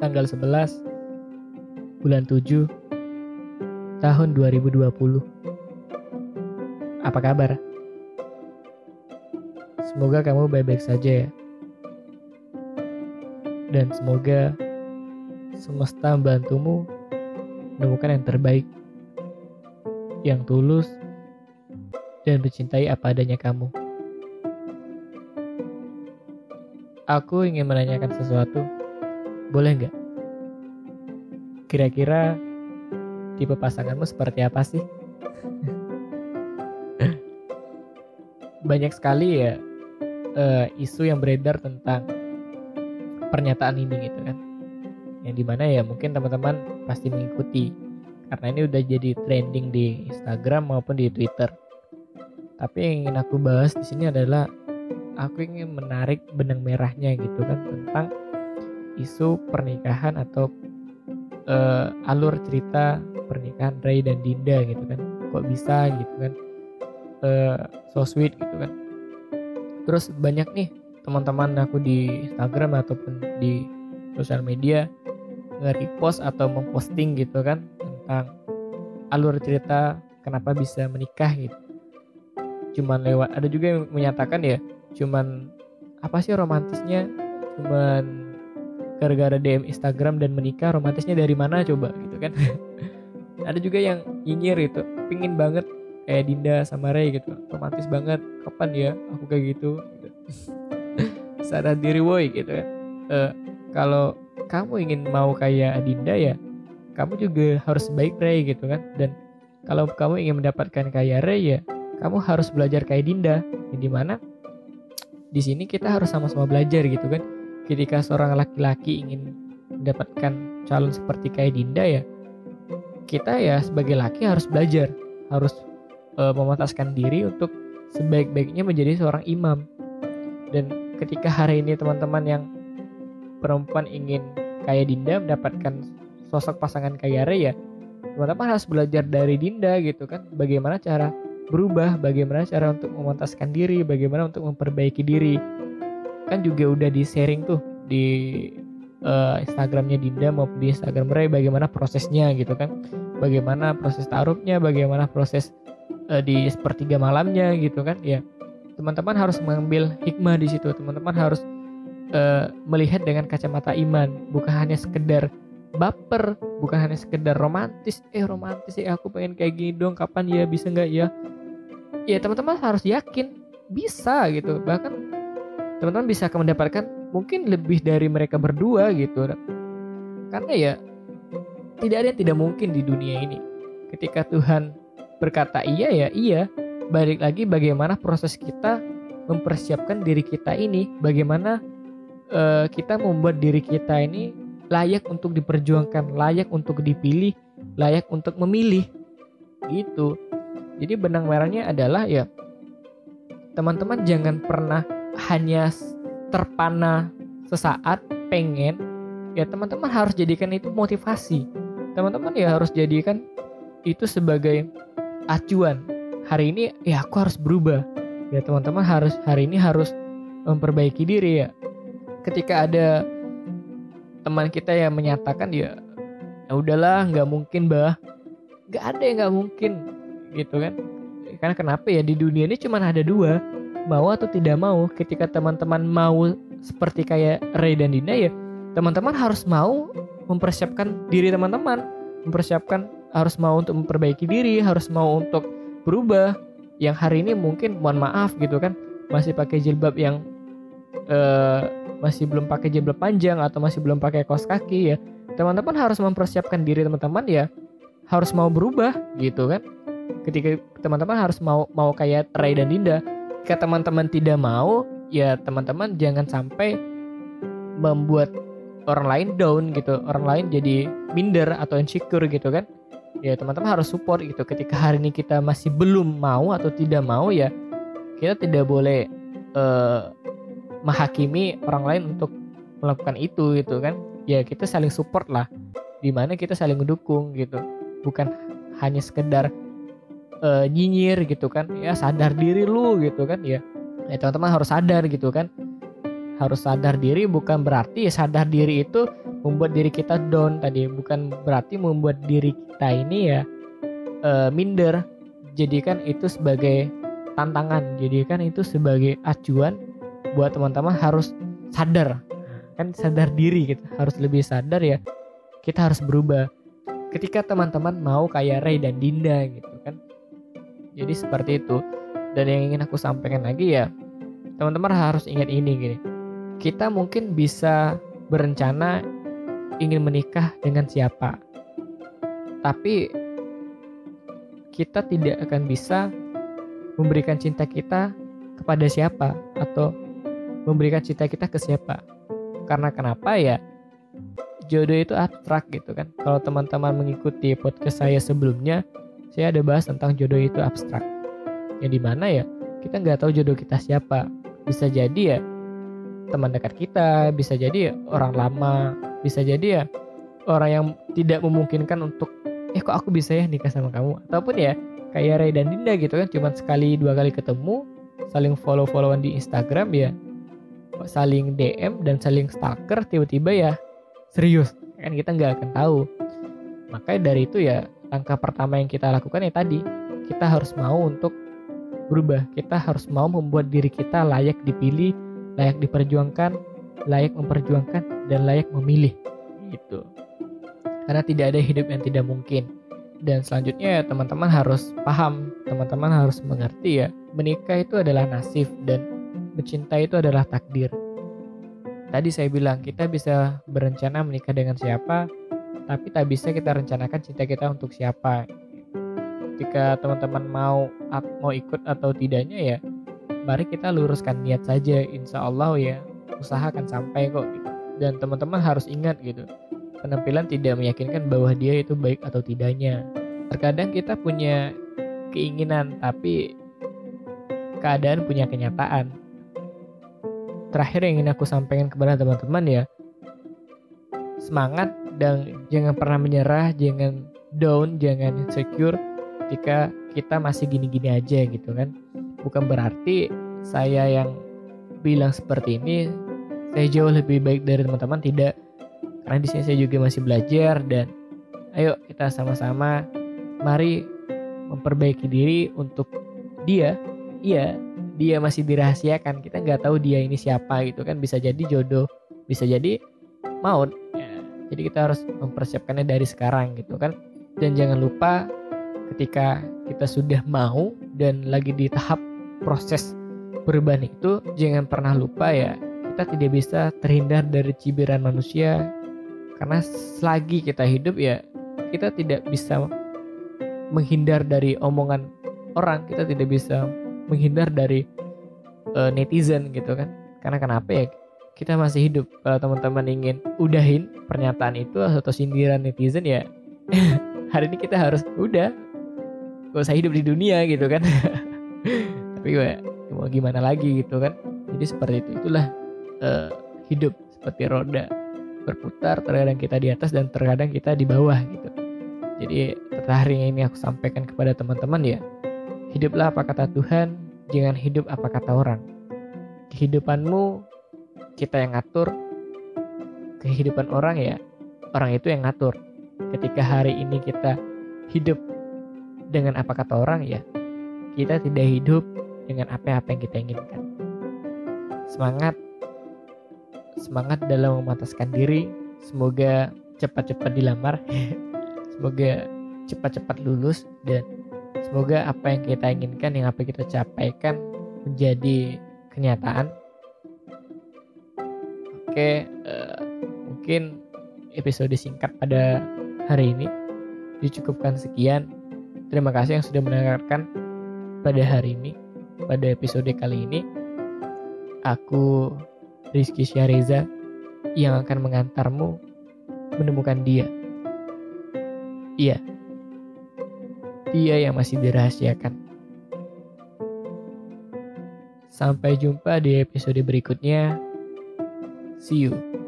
tanggal 11 bulan 7 tahun 2020. Apa kabar? Semoga kamu baik-baik saja ya. Dan semoga semesta membantumu menemukan yang terbaik, yang tulus, dan mencintai apa adanya kamu. Aku ingin menanyakan sesuatu, boleh nggak? Kira-kira tipe pasanganmu seperti apa sih? Banyak sekali ya uh, isu yang beredar tentang pernyataan ini gitu kan. Yang di mana ya mungkin teman-teman pasti mengikuti karena ini udah jadi trending di Instagram maupun di Twitter. Tapi yang ingin aku bahas di sini adalah aku ingin menarik benang merahnya gitu kan tentang isu pernikahan atau uh, alur cerita pernikahan Ray dan Dinda gitu kan. Kok bisa gitu kan? Uh, so sweet gitu kan. Terus banyak nih teman-teman aku di Instagram ataupun di sosial media nge-repost atau memposting gitu kan tentang alur cerita kenapa bisa menikah gitu. Cuman lewat ada juga yang menyatakan ya cuman apa sih romantisnya? Cuman gara-gara DM Instagram dan menikah romantisnya dari mana coba gitu kan? Ada juga yang nyinyir itu pingin banget kayak Dinda sama Ray gitu. Romantis banget kapan ya aku kayak gitu, gitu. sadar diri woi gitu kan. Uh, kalau kamu ingin mau kayak Dinda ya kamu juga harus baik Ray gitu kan? Dan kalau kamu ingin mendapatkan kayak Ray ya kamu harus belajar kayak Dinda. Yang di mana di sini kita harus sama-sama belajar gitu kan. Ketika seorang laki-laki ingin mendapatkan calon seperti kayak Dinda ya kita ya sebagai laki harus belajar harus e, memantaskan diri untuk sebaik-baiknya menjadi seorang imam. Dan ketika hari ini teman-teman yang perempuan ingin kayak Dinda mendapatkan sosok pasangan kayak Re ya teman-teman harus belajar dari Dinda gitu kan. Bagaimana cara berubah bagaimana cara untuk memantaskan diri bagaimana untuk memperbaiki diri. Kan juga udah di sharing tuh di uh, Instagramnya Dinda maupun di Instagram Ray bagaimana prosesnya gitu kan. Bagaimana proses taruhnya bagaimana proses uh, di sepertiga malamnya gitu kan. Ya teman-teman harus mengambil hikmah di situ. Teman-teman harus uh, melihat dengan kacamata iman. Bukan hanya sekedar baper bukan hanya sekedar romantis. Eh romantis sih aku pengen kayak gini dong. Kapan ya bisa nggak ya ya teman-teman harus yakin. Bisa gitu. Bahkan teman-teman bisa mendapatkan mungkin lebih dari mereka berdua gitu. Karena ya tidak ada yang tidak mungkin di dunia ini. Ketika Tuhan berkata iya ya iya. Balik lagi bagaimana proses kita mempersiapkan diri kita ini. Bagaimana uh, kita membuat diri kita ini layak untuk diperjuangkan layak untuk dipilih layak untuk memilih. Gitu jadi benang merahnya adalah ya teman-teman jangan pernah hanya terpana sesaat pengen ya teman-teman harus jadikan itu motivasi. Teman-teman ya harus jadikan itu sebagai acuan. Hari ini ya aku harus berubah. Ya teman-teman harus hari ini harus memperbaiki diri ya. Ketika ada teman kita yang menyatakan ya ya udahlah nggak mungkin bah nggak ada yang nggak mungkin gitu kan. Karena kenapa ya di dunia ini cuma ada dua mau atau tidak mau. Ketika teman-teman mau seperti kayak Ray dan Dina ya teman-teman harus mau mempersiapkan diri teman-teman. Mempersiapkan harus mau untuk memperbaiki diri harus mau untuk berubah. Yang hari ini mungkin mohon maaf gitu kan masih pakai jilbab yang uh, masih belum pakai jilbab panjang atau masih belum pakai kaos kaki ya. Teman-teman harus mempersiapkan diri teman-teman ya harus mau berubah gitu kan ketika teman-teman harus mau mau kayak Ray dan Dinda jika teman-teman tidak mau ya teman-teman jangan sampai membuat orang lain down gitu. Orang lain jadi minder atau insecure gitu kan. Ya teman-teman harus support gitu. Ketika hari ini kita masih belum mau atau tidak mau ya kita tidak boleh uh, menghakimi orang lain untuk melakukan itu gitu kan. Ya kita saling support lah. Di mana kita saling mendukung gitu. Bukan hanya sekedar uh, nyinyir gitu kan. Ya sadar diri lu gitu kan ya. Ya teman-teman harus sadar gitu kan. Harus sadar diri bukan berarti sadar diri itu membuat diri kita down tadi. Bukan berarti membuat diri kita ini ya uh, minder. Jadikan itu sebagai tantangan. Jadikan itu sebagai acuan buat teman-teman harus sadar. Kan sadar diri gitu. Harus lebih sadar ya. Kita harus berubah. Ketika teman-teman mau kayak Ray dan Dinda gitu jadi seperti itu dan yang ingin aku sampaikan lagi ya teman-teman harus ingat ini gini kita mungkin bisa berencana ingin menikah dengan siapa. Tapi kita tidak akan bisa memberikan cinta kita kepada siapa atau memberikan cinta kita ke siapa. Karena kenapa ya? Jodoh itu abstrak gitu kan. Kalau teman-teman mengikuti podcast saya sebelumnya, saya ada bahas tentang jodoh itu abstrak. Yang di mana ya, kita nggak tahu jodoh kita siapa. Bisa jadi ya, teman dekat kita, bisa jadi orang lama, bisa jadi ya orang yang tidak memungkinkan untuk eh kok aku bisa ya nikah sama kamu ataupun ya kayak Ray dan Dinda gitu kan cuma sekali dua kali ketemu saling follow followan di Instagram ya saling DM dan saling stalker tiba-tiba ya serius kan kita nggak akan tahu makanya dari itu ya langkah pertama yang kita lakukan ya tadi kita harus mau untuk berubah kita harus mau membuat diri kita layak dipilih layak diperjuangkan, layak memperjuangkan, dan layak memilih. Gitu. Karena tidak ada hidup yang tidak mungkin. Dan selanjutnya teman-teman harus paham, teman-teman harus mengerti ya, menikah itu adalah nasib dan mencinta itu adalah takdir. Tadi saya bilang kita bisa berencana menikah dengan siapa, tapi tak bisa kita rencanakan cinta kita untuk siapa. Ketika teman-teman mau mau ikut atau tidaknya ya mari kita luruskan niat saja insya Allah ya usaha akan sampai kok gitu. dan teman-teman harus ingat gitu penampilan tidak meyakinkan bahwa dia itu baik atau tidaknya terkadang kita punya keinginan tapi keadaan punya kenyataan terakhir yang ingin aku sampaikan kepada teman-teman ya semangat dan jangan pernah menyerah jangan down jangan insecure ketika kita masih gini-gini aja gitu kan. Bukan berarti saya yang bilang seperti ini saya jauh lebih baik dari teman-teman tidak. Karena di sini saya juga masih belajar dan ayo kita sama-sama mari memperbaiki diri untuk dia. Iya dia masih dirahasiakan. Kita nggak tahu dia ini siapa gitu kan. Bisa jadi jodoh bisa jadi maut jadi kita harus mempersiapkannya dari sekarang gitu kan. Dan jangan lupa ketika kita sudah mau dan lagi di tahap proses perubahan itu jangan pernah lupa ya kita tidak bisa terhindar dari cibiran manusia. Karena selagi kita hidup ya kita tidak bisa menghindar dari omongan orang kita tidak bisa menghindar dari uh, netizen gitu kan. Karena kenapa ya kita masih hidup kalau teman-teman ingin udahin pernyataan itu atau sindiran netizen ya. Hari ini kita harus udah. Gak usah hidup di dunia gitu kan. Tapi gue mau gimana lagi gitu kan. Jadi seperti itu itulah uh, hidup seperti roda berputar terkadang kita di atas dan terkadang kita di bawah gitu. Jadi hari ini aku sampaikan kepada teman-teman ya hiduplah apa kata Tuhan jangan hidup apa kata orang. Kehidupanmu kita yang ngatur kehidupan orang ya orang itu yang ngatur ketika hari ini kita hidup dengan apa kata orang ya kita tidak hidup dengan apa-apa yang kita inginkan. Semangat, semangat dalam memataskan diri. Semoga cepat-cepat dilamar, semoga cepat-cepat lulus dan semoga apa yang kita inginkan, yang apa kita capaikan menjadi kenyataan. Oke, uh, mungkin episode singkat pada hari ini dicukupkan sekian. Terima kasih yang sudah mendengarkan pada hari ini pada episode kali ini aku Rizky Syahriza yang akan mengantarmu menemukan dia. Iya, dia yang masih dirahasiakan. Sampai jumpa di episode berikutnya. See you.